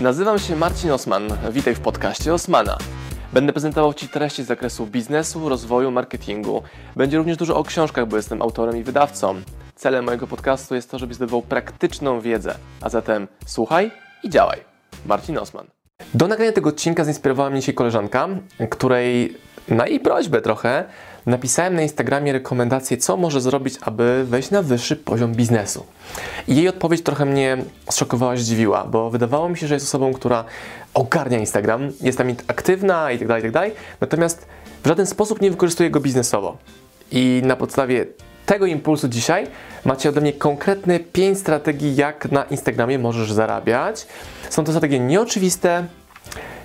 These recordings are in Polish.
Nazywam się Marcin Osman. Witaj w podcaście Osmana. Będę prezentował Ci treści z zakresu biznesu, rozwoju, marketingu. Będzie również dużo o książkach, bo jestem autorem i wydawcą. Celem mojego podcastu jest to, żebyś zdobywał praktyczną wiedzę. A zatem słuchaj i działaj. Marcin Osman. Do nagrania tego odcinka zainspirowała mnie dzisiaj koleżanka, której na jej prośbę trochę napisałem na Instagramie rekomendację, co może zrobić, aby wejść na wyższy poziom biznesu. I jej odpowiedź trochę mnie zszokowała, zdziwiła, bo wydawało mi się, że jest osobą, która ogarnia Instagram, jest tam aktywna itd., tak itd., tak natomiast w żaden sposób nie wykorzystuje go biznesowo. I na podstawie tego impulsu dzisiaj macie ode mnie konkretne 5 strategii, jak na Instagramie możesz zarabiać. Są to strategie nieoczywiste,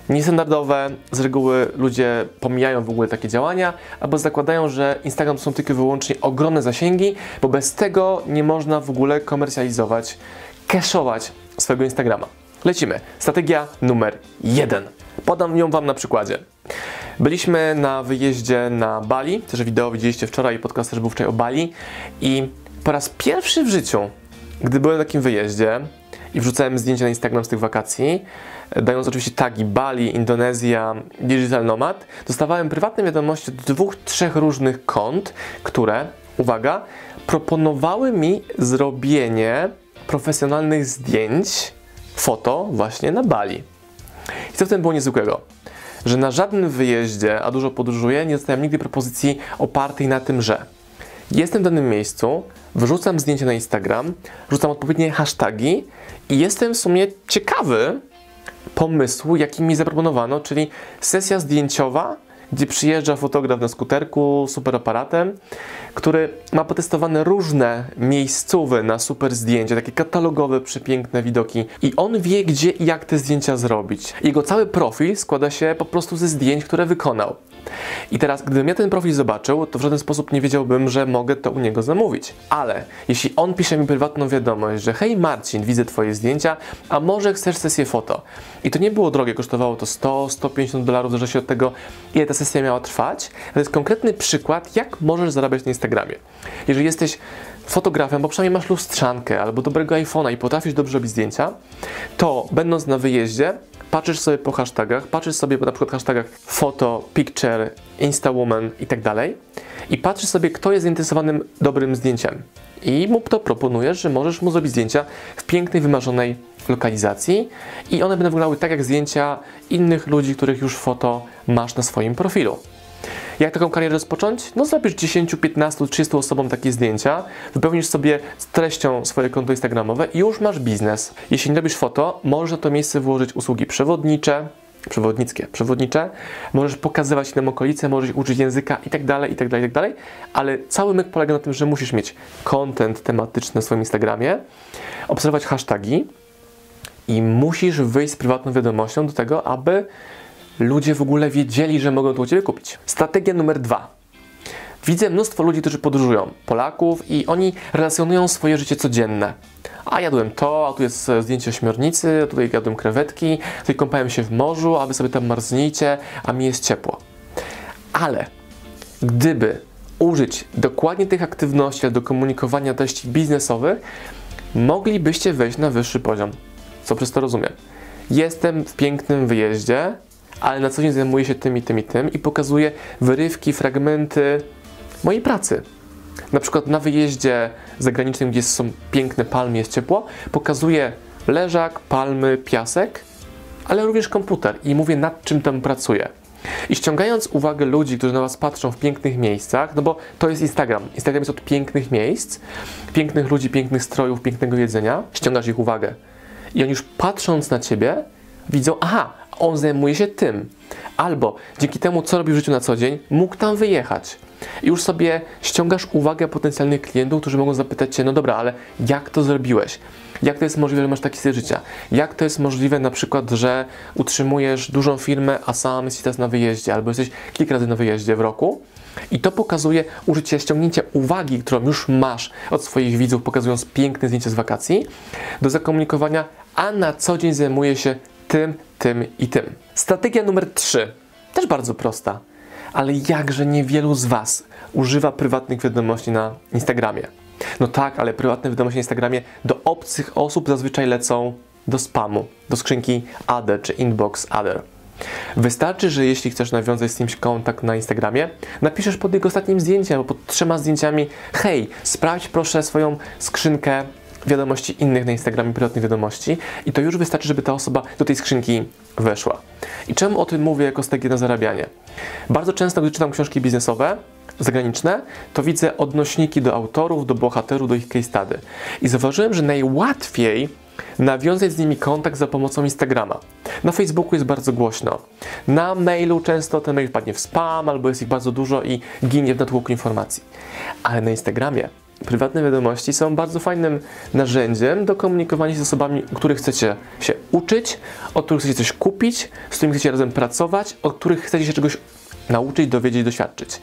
niestandardowe. Z reguły ludzie pomijają w ogóle takie działania, albo zakładają, że Instagram to są tylko i wyłącznie ogromne zasięgi, bo bez tego nie można w ogóle komercjalizować, cashować swojego Instagrama. Lecimy. Strategia numer jeden. Podam ją Wam na przykładzie. Byliśmy na wyjeździe na Bali, też wideo widzieliście wczoraj, podcast też był wczoraj o Bali i po raz pierwszy w życiu, gdy byłem na takim wyjeździe i wrzucałem zdjęcia na Instagram z tych wakacji, dając oczywiście tagi Bali, Indonezja, Digital Nomad, dostawałem prywatne wiadomości od dwóch, trzech różnych kont, które, uwaga, proponowały mi zrobienie profesjonalnych zdjęć, foto właśnie na Bali. I co w tym było niezwykłego? Że na żadnym wyjeździe, a dużo podróżuję, nie dostałem nigdy propozycji opartej na tym, że jestem w danym miejscu, wrzucam zdjęcie na Instagram, rzucam odpowiednie hasztagi i jestem w sumie ciekawy, pomysłu, jaki mi zaproponowano, czyli sesja zdjęciowa, gdzie przyjeżdża fotograf na skuterku, super aparatem, który ma potestowane różne miejscowe na super zdjęcia, takie katalogowe, przepiękne widoki i on wie, gdzie i jak te zdjęcia zrobić. Jego cały profil składa się po prostu ze zdjęć, które wykonał. I teraz, gdybym ja ten profil zobaczył, to w żaden sposób nie wiedziałbym, że mogę to u niego zamówić. Ale jeśli on pisze mi prywatną wiadomość, że hej Marcin, widzę Twoje zdjęcia, a może chcesz sesję foto? I to nie było drogie, kosztowało to 100-150 dolarów, w zależności od tego, ile ta sesja miała trwać. To jest konkretny przykład, jak możesz zarabiać na Instagramie. Jeżeli jesteś fotografem, bo przynajmniej masz lustrzankę albo dobrego iPhone'a i potrafisz dobrze robić zdjęcia, to będąc na wyjeździe, patrzysz sobie po hashtagach, patrzysz sobie po na przykład hashtagach foto, picture, instawoman i tak dalej i patrzysz sobie, kto jest zainteresowanym dobrym zdjęciem. I mu to proponujesz, że możesz mu zrobić zdjęcia w pięknej, wymarzonej lokalizacji i one będą wyglądały tak jak zdjęcia innych ludzi, których już foto masz na swoim profilu. Jak taką karierę rozpocząć? No zrobisz 10, 15, 30 osobom takie zdjęcia, wypełnisz sobie z treścią swoje konto instagramowe i już masz biznes. Jeśli nie robisz foto, możesz na to miejsce włożyć usługi przewodnicze, przewodnickie, przewodnicze, możesz pokazywać nam okolice, możesz uczyć języka i tak dalej, i tak dalej, i tak dalej, ale cały myk polega na tym, że musisz mieć content tematyczny na swoim Instagramie, obserwować hasztagi i musisz wyjść z prywatną wiadomością do tego, aby ludzie w ogóle wiedzieli, że mogą to u Ciebie kupić. Strategia numer dwa. Widzę mnóstwo ludzi, którzy podróżują, Polaków, i oni relacjonują swoje życie codzienne. A jadłem to, a tu jest zdjęcie ośmiornicy, a tutaj jadłem krewetki, tutaj kąpałem się w morzu, a wy sobie tam marznijcie, a mi jest ciepło. Ale gdyby użyć dokładnie tych aktywności do komunikowania treści biznesowych, moglibyście wejść na wyższy poziom. Co przez to rozumiem? Jestem w pięknym wyjeździe, ale na co dzień zajmuję się tym i tym i tym i pokazuję wyrywki, fragmenty mojej pracy. Na przykład na wyjeździe zagranicznym, gdzie są piękne palmy, jest ciepło, pokazuję leżak, palmy, piasek, ale również komputer i mówię nad czym tam pracuję. I ściągając uwagę ludzi, którzy na Was patrzą w pięknych miejscach, no bo to jest Instagram. Instagram jest od pięknych miejsc, pięknych ludzi, pięknych strojów, pięknego jedzenia. Ściągasz ich uwagę. I oni już patrząc na Ciebie, widzą, aha, on zajmuje się tym. Albo dzięki temu, co robi w życiu na co dzień, mógł tam wyjechać. I już sobie ściągasz uwagę potencjalnych klientów, którzy mogą zapytać Cię, no dobra, ale jak to zrobiłeś? Jak to jest możliwe, że masz taki styl życia? Jak to jest możliwe na przykład, że utrzymujesz dużą firmę, a sam jesteś teraz na wyjeździe, albo jesteś kilka razy na wyjeździe w roku? I to pokazuje użycie, ściągnięcia uwagi, którą już masz od swoich widzów, pokazując piękne zdjęcie z wakacji, do zakomunikowania, a na co dzień zajmuje się tym, tym i tym. Strategia numer 3, też bardzo prosta, ale jakże niewielu z Was używa prywatnych wiadomości na Instagramie. No tak, ale prywatne wiadomości na Instagramie do obcych osób zazwyczaj lecą do spamu, do skrzynki Other czy Inbox Other. Wystarczy, że jeśli chcesz nawiązać z kimś kontakt na Instagramie, napiszesz pod jego ostatnim zdjęciem albo pod trzema zdjęciami hej, sprawdź proszę swoją skrzynkę wiadomości innych na Instagramie, prywatnych wiadomości i to już wystarczy, żeby ta osoba do tej skrzynki weszła. I czemu o tym mówię jako strategię na zarabianie? Bardzo często, gdy czytam książki biznesowe, zagraniczne, to widzę odnośniki do autorów, do bohaterów, do ich case study. I zauważyłem, że najłatwiej nawiązać z nimi kontakt za pomocą Instagrama. Na Facebooku jest bardzo głośno. Na mailu często ten mail wpadnie w spam, albo jest ich bardzo dużo i ginie w natłoku informacji. Ale na Instagramie prywatne wiadomości są bardzo fajnym narzędziem do komunikowania się z osobami, których chcecie się uczyć, od których chcecie coś kupić, z którymi chcecie razem pracować, od których chcecie się czegoś nauczyć, dowiedzieć, doświadczyć.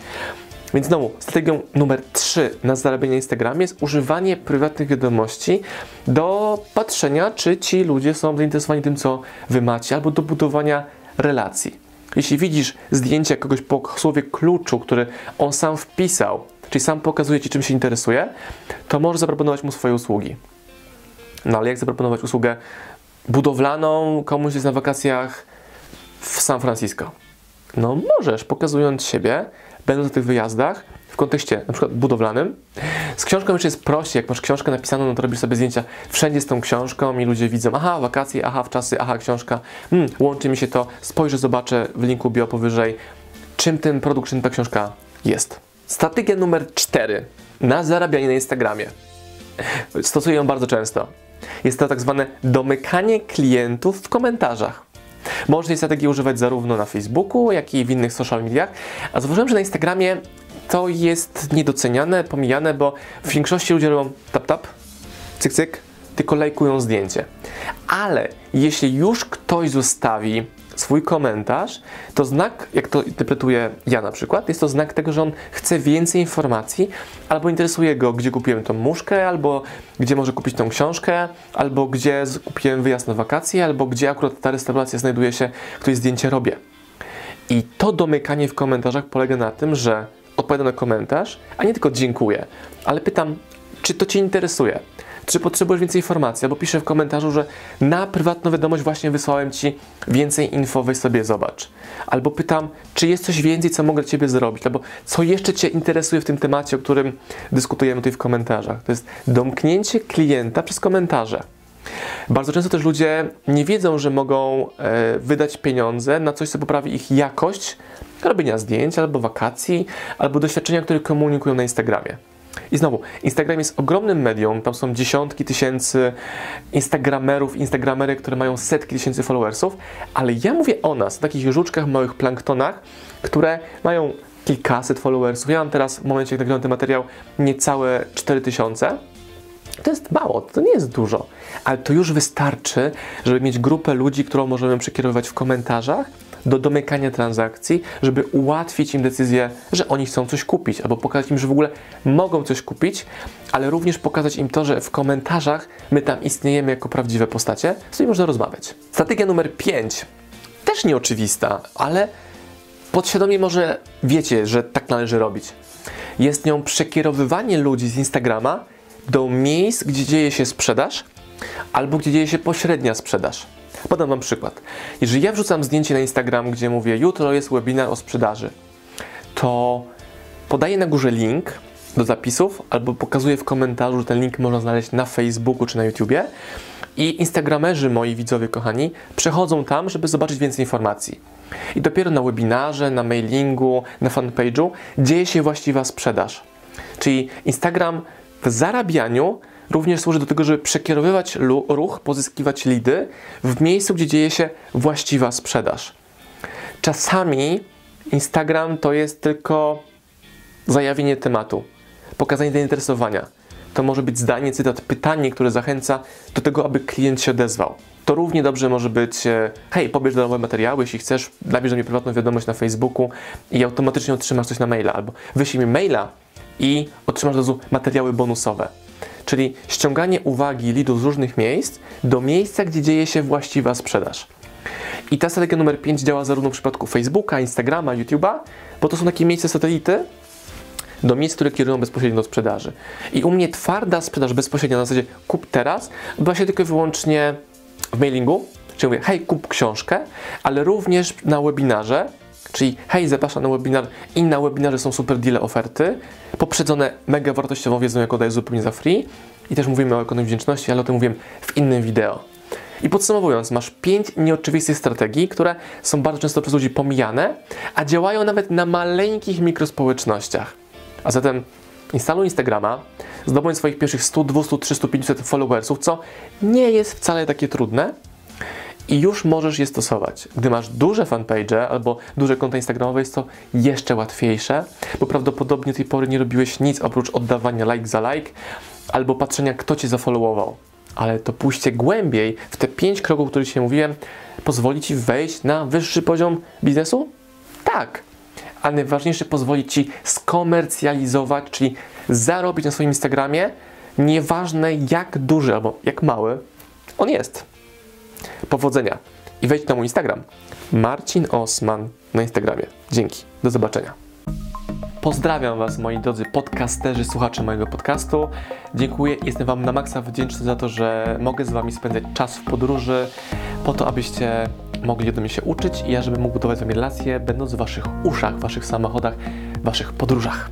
Więc znowu, strategią numer 3 na zarabianie na Instagramie jest używanie prywatnych wiadomości do patrzenia, czy ci ludzie są zainteresowani tym, co wy macie, albo do budowania relacji. Jeśli widzisz zdjęcie kogoś po słowie kluczu, który on sam wpisał, czyli sam pokazuje ci, czym się interesuje, to możesz zaproponować mu swoje usługi. No ale jak zaproponować usługę budowlaną komuś jest na wakacjach w San Francisco? No możesz, pokazując siebie, będąc na tych wyjazdach, w kontekście na przykład budowlanym. Z książką jeszcze jest prościej, jak masz książkę napisaną, no to robisz sobie zdjęcia wszędzie z tą książką i ludzie widzą, aha, wakacje, aha, czasy, aha, książka, hmm, łączy mi się to, spojrzę, zobaczę w linku bio powyżej, czym ten produkt, czym ta książka jest. Strategia numer 4 na zarabianie na Instagramie. Stosuję ją bardzo często. Jest to tak zwane domykanie klientów w komentarzach. Można tej strategii używać zarówno na Facebooku, jak i w innych social mediach. A zauważyłem, że na Instagramie to jest niedoceniane, pomijane, bo w większości ludzie robią tap tap, cyk cyk, tylko lajkują zdjęcie. Ale jeśli już ktoś zostawi swój komentarz, to znak, jak to interpretuję ja na przykład, jest to znak tego, że on chce więcej informacji, albo interesuje go, gdzie kupiłem tą muszkę, albo gdzie może kupić tą książkę, albo gdzie kupiłem wyjazd na wakacje, albo gdzie akurat ta restauracja znajduje się, której zdjęcie robię. I to domykanie w komentarzach polega na tym, że odpowiadam na komentarz, a nie tylko dziękuję, ale pytam, czy to Cię interesuje? Czy potrzebujesz więcej informacji? Albo piszę w komentarzu, że na prywatną wiadomość właśnie wysłałem Ci więcej info, weź sobie zobacz. Albo pytam, czy jest coś więcej, co mogę dla Ciebie zrobić? Albo co jeszcze Cię interesuje w tym temacie, o którym dyskutujemy tutaj w komentarzach? To jest domknięcie klienta przez komentarze. Bardzo często też ludzie nie wiedzą, że mogą e, wydać pieniądze na coś, co poprawi ich jakość robienia zdjęć, albo wakacji, albo doświadczenia, które komunikują na Instagramie. I znowu, Instagram jest ogromnym medium, tam są dziesiątki tysięcy instagramerów, instagramery, które mają setki tysięcy followersów, ale ja mówię o nas, o takich żuczkach, małych planktonach, które mają kilkaset followersów. Ja mam teraz, w momencie, jak nagrywam ten materiał, niecałe 4000. To jest mało, to nie jest dużo, ale to już wystarczy, żeby mieć grupę ludzi, którą możemy przekierowywać w komentarzach do domykania transakcji, żeby ułatwić im decyzję, że oni chcą coś kupić, albo pokazać im, że w ogóle mogą coś kupić, ale również pokazać im to, że w komentarzach my tam istniejemy jako prawdziwe postacie, z którymi można rozmawiać. Strategia numer 5, też nieoczywista, ale podświadomie może wiecie, że tak należy robić. Jest nią przekierowywanie ludzi z Instagrama do miejsc, gdzie dzieje się sprzedaż, albo gdzie dzieje się pośrednia sprzedaż. Podam Wam przykład. Jeżeli ja wrzucam zdjęcie na Instagram, gdzie mówię, jutro jest webinar o sprzedaży, to podaję na górze link do zapisów albo pokazuję w komentarzu, że ten link można znaleźć na Facebooku czy na YouTubie i instagramerzy, moi widzowie kochani, przechodzą tam, żeby zobaczyć więcej informacji. I dopiero na webinarze, na mailingu, na fanpage'u dzieje się właściwa sprzedaż. Czyli Instagram w zarabianiu również służy do tego, żeby przekierowywać ruch, pozyskiwać lidy w miejscu, gdzie dzieje się właściwa sprzedaż. Czasami Instagram to jest tylko zajawienie tematu, pokazanie zainteresowania. To może być zdanie, cytat, pytanie, które zachęca do tego, aby klient się odezwał. To równie dobrze może być, e, hej, pobierz darmowe materiały, jeśli chcesz, napisz do mnie prywatną wiadomość na Facebooku i automatycznie otrzymasz coś na maila, albo wyślij mi maila i otrzymasz od razu materiały bonusowe czyli ściąganie uwagi lidów z różnych miejsc do miejsca, gdzie dzieje się właściwa sprzedaż. I ta strategia numer 5 działa zarówno w przypadku Facebooka, Instagrama, YouTube'a, bo to są takie miejsca satelity do miejsc, które kierują bezpośrednio do sprzedaży. I u mnie twarda sprzedaż bezpośrednia na zasadzie kup teraz odbywa się tylko i wyłącznie w mailingu, czyli mówię, hej, kup książkę, ale również na webinarze, czyli hej, zapraszam na webinar i na webinarze są super deal oferty, poprzedzone mega wartościową wiedzą, jaką daję zupełnie za free i też mówimy o ekonomii wdzięczności, ale o tym mówiłem w innym wideo. I podsumowując, masz pięć nieoczywistych strategii, które są bardzo często przez ludzi pomijane, a działają nawet na maleńkich mikrospołecznościach. A zatem instaluj Instagrama, zdobądź swoich pierwszych 100, 200, 300, 500 followersów, co nie jest wcale takie trudne i już możesz je stosować. Gdy masz duże fanpage albo duże konta instagramowe, jest to jeszcze łatwiejsze, bo prawdopodobnie do tej pory nie robiłeś nic oprócz oddawania like za like albo patrzenia, kto cię zafollowował. Ale to pójście głębiej w te pięć kroków, o których dzisiaj mówiłem, pozwoli ci wejść na wyższy poziom biznesu? Tak. A najważniejsze, pozwoli ci skomercjalizować, czyli zarobić na swoim Instagramie, nieważne jak duży albo jak mały on jest. Powodzenia i wejdź na mój Instagram. Marcin Osman na Instagramie. Dzięki. Do zobaczenia. Pozdrawiam Was, moi drodzy podcasterzy, słuchacze mojego podcastu. Dziękuję, jestem Wam na maksa wdzięczny za to, że mogę z Wami spędzać czas w podróży, po to, abyście mogli ode mnie się uczyć i ja, żebym mógł budować z Wami relacje, będąc w Waszych uszach, Waszych samochodach, Waszych podróżach.